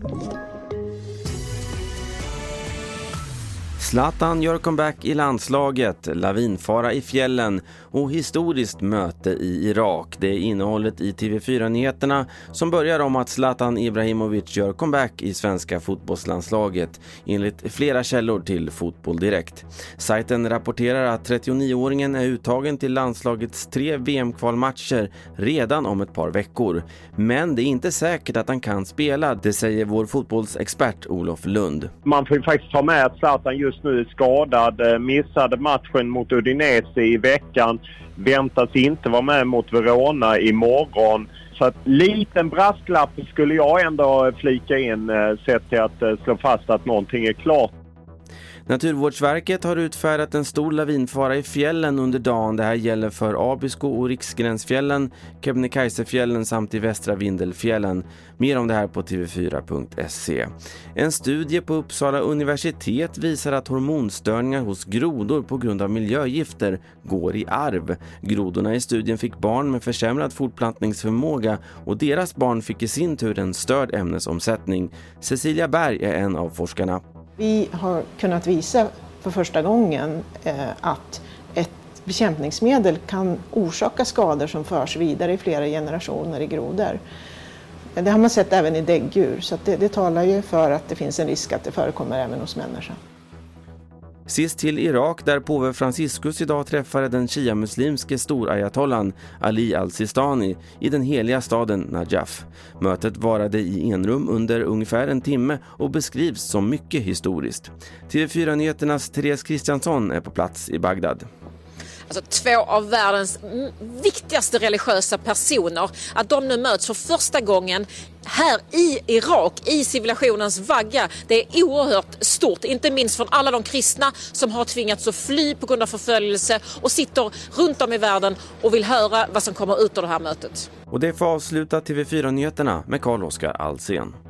Thank you. Zlatan gör comeback i landslaget, lavinfara i fjällen och historiskt möte i Irak. Det är innehållet i TV4-nyheterna som börjar om att Zlatan Ibrahimovic gör comeback i svenska fotbollslandslaget enligt flera källor till Fotboll Direkt. Sajten rapporterar att 39-åringen är uttagen till landslagets tre VM-kvalmatcher redan om ett par veckor. Men det är inte säkert att han kan spela, det säger vår fotbollsexpert Olof Lund. Man får ju faktiskt ta med att Zlatan just just nu är skadad. Eh, missade matchen mot Udinese i veckan. Väntas inte vara med mot Verona imorgon. Så att liten brasklapp skulle jag ändå flika in eh, sett till att eh, slå fast att någonting är klart. Naturvårdsverket har utfärdat en stor lavinfara i fjällen under dagen. Det här gäller för Abisko och Riksgränsfjällen, Kebnekaisefjällen samt i västra Vindelfjällen. Mer om det här på tv4.se. En studie på Uppsala universitet visar att hormonstörningar hos grodor på grund av miljögifter går i arv. Grodorna i studien fick barn med försämrad fortplantningsförmåga och deras barn fick i sin tur en störd ämnesomsättning. Cecilia Berg är en av forskarna. Vi har kunnat visa för första gången eh, att ett bekämpningsmedel kan orsaka skador som förs vidare i flera generationer i grodor. Eh, det har man sett även i däggdjur så det, det talar ju för att det finns en risk att det förekommer även hos människan. Sist till Irak där påve Franciscus idag träffade den shia-muslimske storayatollan Ali al-Sistani i den heliga staden Najaf. Mötet varade i enrum under ungefär en timme och beskrivs som mycket historiskt. TV4-nyheternas Therese Kristiansson är på plats i Bagdad alltså två av världens viktigaste religiösa personer, att de nu möts för första gången här i Irak, i civilisationens vagga. Det är oerhört stort, inte minst från alla de kristna som har tvingats att fly på grund av förföljelse och sitter runt om i världen och vill höra vad som kommer ut av det här mötet. Och det får avsluta TV4-nyheterna med Carl-Oskar Alsen.